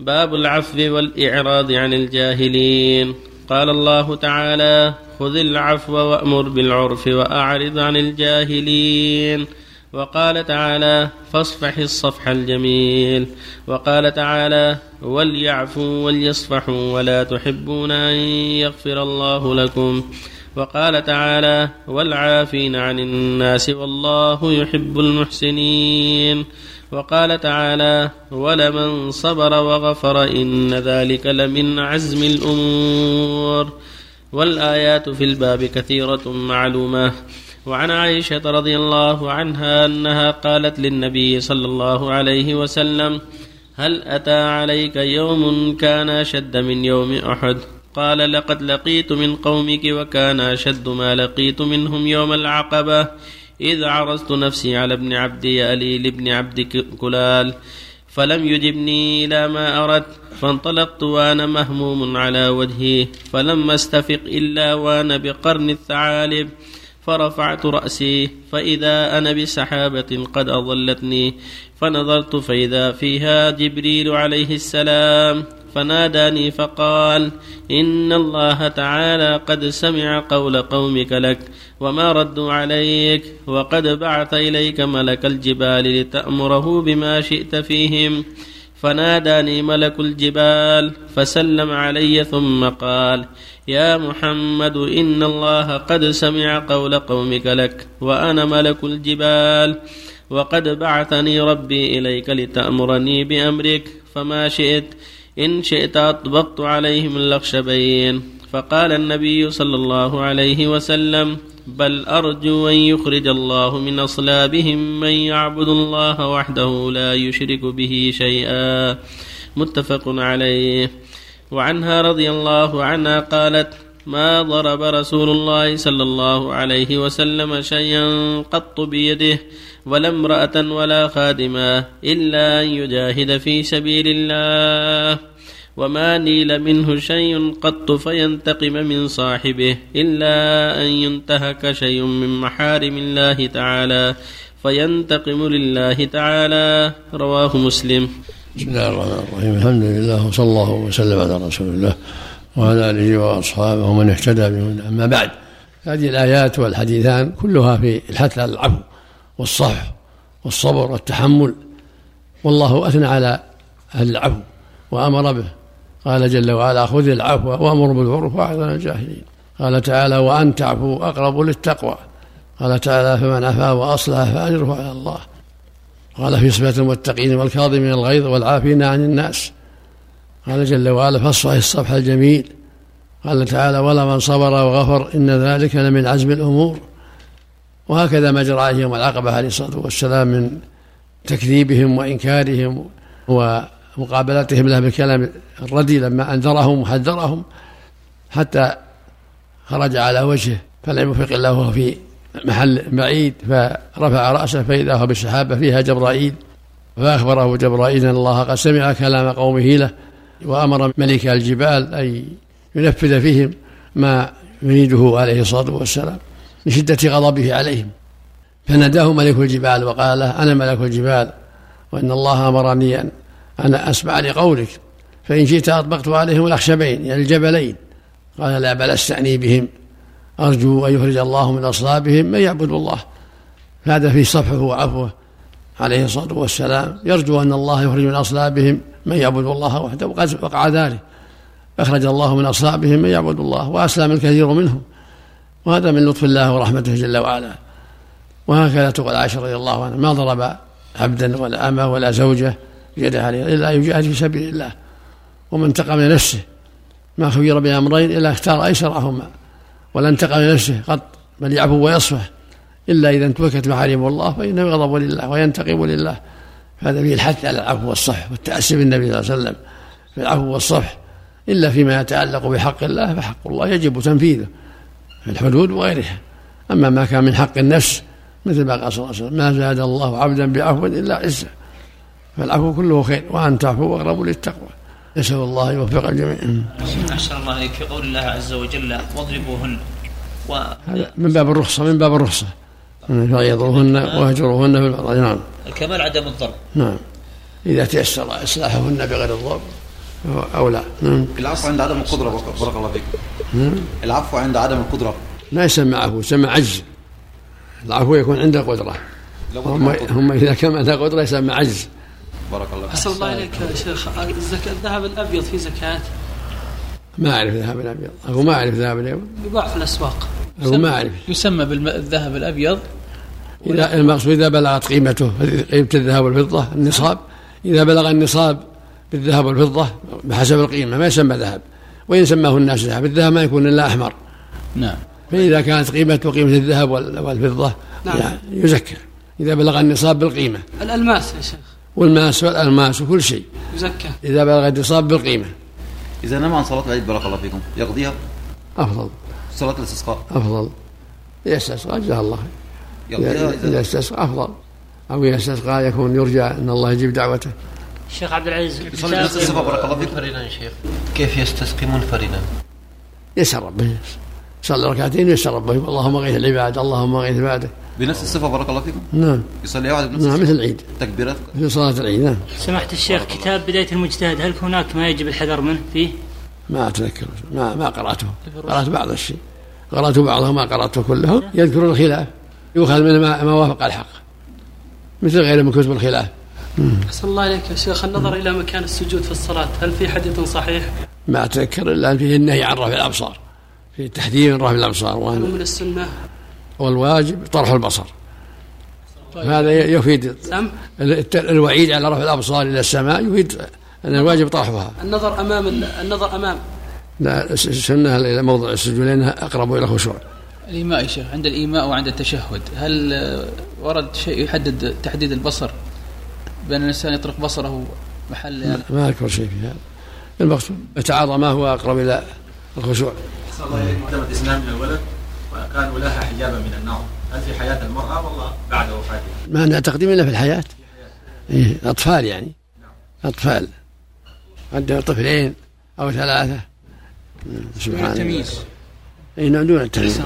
باب العفو والإعراض عن الجاهلين. قال الله تعالى خذ العفو وأمر بالعرف وأعرض عن الجاهلين. وقال تعالى فاصفح الصفح الجميل. وقال تعالى وليعفوا وليصفحوا ولا تحبون أن يغفر الله لكم. وقال تعالى والعافين عن الناس والله يحب المحسنين. وقال تعالى ولمن صبر وغفر إن ذلك لمن عزم الأمور. والآيات في الباب كثيرة معلومة. وعن عائشة رضي الله عنها أنها قالت للنبي صلى الله عليه وسلم هل أتى عليك يوم كان أشد من يوم أحد؟ قال لقد لقيت من قومك وكان أشد ما لقيت منهم يوم العقبة. إذ عرضت نفسي على ابن عبد يألي لابن عبد كلال فلم يجبني إلى ما أردت فانطلقت وأنا مهموم على وجهي فلم أستفق إلا وأنا بقرن الثعالب فرفعت رأسي فإذا أنا بسحابة قد أظلتني فنظرت فإذا فيها جبريل عليه السلام فناداني فقال إن الله تعالى قد سمع قول قومك لك وما ردوا عليك وقد بعث إليك ملك الجبال لتأمره بما شئت فيهم. فناداني ملك الجبال فسلم علي ثم قال يا محمد إن الله قد سمع قول قومك لك وأنا ملك الجبال وقد بعثني ربي إليك لتأمرني بأمرك فما شئت إن شئت أطبقت عليهم الأخشبين فقال النبي صلى الله عليه وسلم بل أرجو أن يخرج الله من أصلابهم من يعبد الله وحده لا يشرك به شيئا. متفق عليه. وعنها رضي الله عنها قالت ما ضرب رسول الله صلى الله عليه وسلم شيئا قط بيده ولا امرأة ولا خادما إلا أن يجاهد في سبيل الله. وما نيل منه شيء قط فينتقم من صاحبه إلا أن ينتهك شيء من محارم الله تعالى فينتقم لله تعالى. رواه مسلم. بسم الله الرحمن الرحيم. الحمد لله وصلى الله وسلم على رسول الله. وعلى آله وأصحابه ومن اهتدى بهدى أما بعد هذه الآيات والحديثان كلها في الحث على العفو والصفح والصبر والتحمل والله أثنى على أهل العفو وأمر به. قال جل وعلا خذ العفو وأمر بالعرف عن الجاهلين قال تعالى وأن تعفوا أقرب للتقوى قال تعالى فمن عفا وأصلح فأجره على الله قال في صفة المتقين والكاظمين الغيظ والعافين عن الناس قال جل وعلا فاصفح الصفح الجميل قال تعالى ولا من صبر وغفر إن ذلك لمن عزم الأمور. وهكذا ما جرى عليهم العقبة عليه الصلاة والسلام من تكذيبهم وإنكارهم ومقابلتهم له بالكلام الردي لما أنذرهم وحذرهم حتى خرج على وجهه فلم يوفق الله وهو في محل بعيد فرفع رأسه فإذا هو بالسحابة فيها جبرائيل فأخبره جبرائيل أن الله قد سمع كلام قومه له وأمر ملك الجبال أن ينفذ فيهم ما يريده عليه الصلاة والسلام من شدة غضبه عليهم. فناداه ملك الجبال وقال له أنا ملك الجبال وإن الله أمرني أن أنا أسمع لقولك. فإن شئت أطبقت عليهم الأخشبين يعني الجبلين. قال لا بل أستعني بهم. أرجو أن يخرج الله من أصلابهم من يعبد الله. هذا في صفحه وعفوه عليه الصلاة والسلام. يرجو أن الله يخرج من أصلابهم من يعبد الله وحده وقد وقع ذلك. أخرج الله من أصلابهم من يعبد الله وأسلم الكثير منهم. وهذا من لطف الله ورحمته جل وعلا. وهكذا تقول عائشة رضي الله عنها ما ضرب عبدا ولا أمة ولا زوجة يده عليه إلا يجاهد في سبيل الله ومن انتقم لنفسه. ما خير بأمرين إلا اختار أيسرهما. ولا انتقم لنفسه قط بل يعفو ويصفح. إلا إذا انتهكت محارم الله فإنه يغضب لله وينتقم لله. هذا فيه الحث على العفو والصفح والتأسي بالنبي صلى الله عليه وسلم في العفو والصفح إلا فيما يتعلق بحق الله فحق الله يجب تنفيذه في الحدود وغيرها. أما ما كان من حق النفس مثل ما قال صلى الله عليه وسلم ما زاد الله عبدا بعفو إلا عزة. فالعفو كله خير وأن تعفو أقرب للتقوى. نسأل الله يوفق الجميع. أحسن الله عليك في قول الله عز وجل واضربوهن. و... هذا من باب الرخصة من باب الرخصة. فغيظوهن واهجروهن في المضاجع نعم. الكمال عدم الضرب. نعم. إذا تيسر إصلاحهن بغير الضرب أو لا. نعم. العفو عند عدم القدرة بارك الله فيكم العفو عند عدم القدرة. لا يسمى عفو يسمى عجز. العفو يكون عند قدرة. هم, هم إذا كان عند قدرة يسمى عجز. بارك الله فيك. أحسن الله إليك يا شيخ. الذهب الأبيض في زكاة؟ ما أعرف الذهب الأبيض. أقول ما أعرف الذهب الأبيض. يباع في الأسواق. أقول ما أعرف. يسمى بالذهب الأبيض إذا المقصود إذا بلغت قيمته قيمة الذهب والفضة النصاب. إذا بلغ النصاب بالذهب والفضة بحسب القيمة ما يسمى ذهب. وإن سماه الناس ذهب الذهب ما يكون إلا أحمر. نعم. فإذا كانت قيمته قيمة الذهب والفضة نعم. يعني يزكى. إذا بلغ النصاب بالقيمة. الألماس يا شيخ. والماس والألماس وكل شيء. يزكى. إذا بلغ النصاب بالقيمة. إذا نام عن صلاة العيد بارك الله فيكم. يقضيها؟ أفضل. صلاة الاستسقاء. أفضل. يستسقى جزاه الله خير. إذا إذا استسقى أفضل. أو يستسقى يكون يرجى أن الله يجيب دعوته. شيخ عبد العزيز يصلي. نفس الصفة بارك الله فيكم منفردا يا شيخ. كيف يستسقي منفردا يسأل ربه. يصلي ركعتين ويسأل ربه. يقول اللهم غيث العباد اللهم غيث عباده. بنفس الصفة بارك الله فيكم؟ نعم. يصلي واحد بنفس نعم مثل العيد. تكبيرات؟ مثل صلاة العيد نعم. سماحة الشيخ كتاب بداية المجتهد هل هناك ما يجب الحذر منه فيه؟ ما أتذكر. ما ما قرأته. قرأت بعض الشيء. قرأت بعضه ما قرأته كله. يذكر الخلاف. يؤخذ منه ما, وافق الحق. مثل غيره من كتب الخلاف أحسن الله إليك يا شيخ. النظر إلى مكان السجود في الصلاة هل في حديث صحيح؟ ما أتذكر إلا فيه النهي عن رفع الأبصار. في تحذير من رفع الأبصار وأن من السنة؟ والواجب طرح البصر. هذا يفيد الوعيد على رفع الأبصار إلى السماء يفيد أن الواجب طرحها. النظر أمام النظر أمام. لا السنة إلى موضع السجود لأنها أقرب إلى الخشوع الإيماء يا شيخ عند الإيماء وعند التشهد. هل ورد شيء يحدد تحديد البصر؟ بأن الإنسان يطرق بصره محل يعني ما أذكر شيء في هذا المقصود يتعاطى ما هو أقرب إلى الخشوع. أحسن الله إليك مقدمة إسلام من الولد وكانوا لها حجابا من النار. هل في حياة المرأة والله بعد وفاتها؟ ما عندنا تقديم إلا في الحياة. إيه أطفال يعني. أطفال. عندنا طفلين أو ثلاثة. سبحان الله التمييز. إيه نعم، دون التمييز.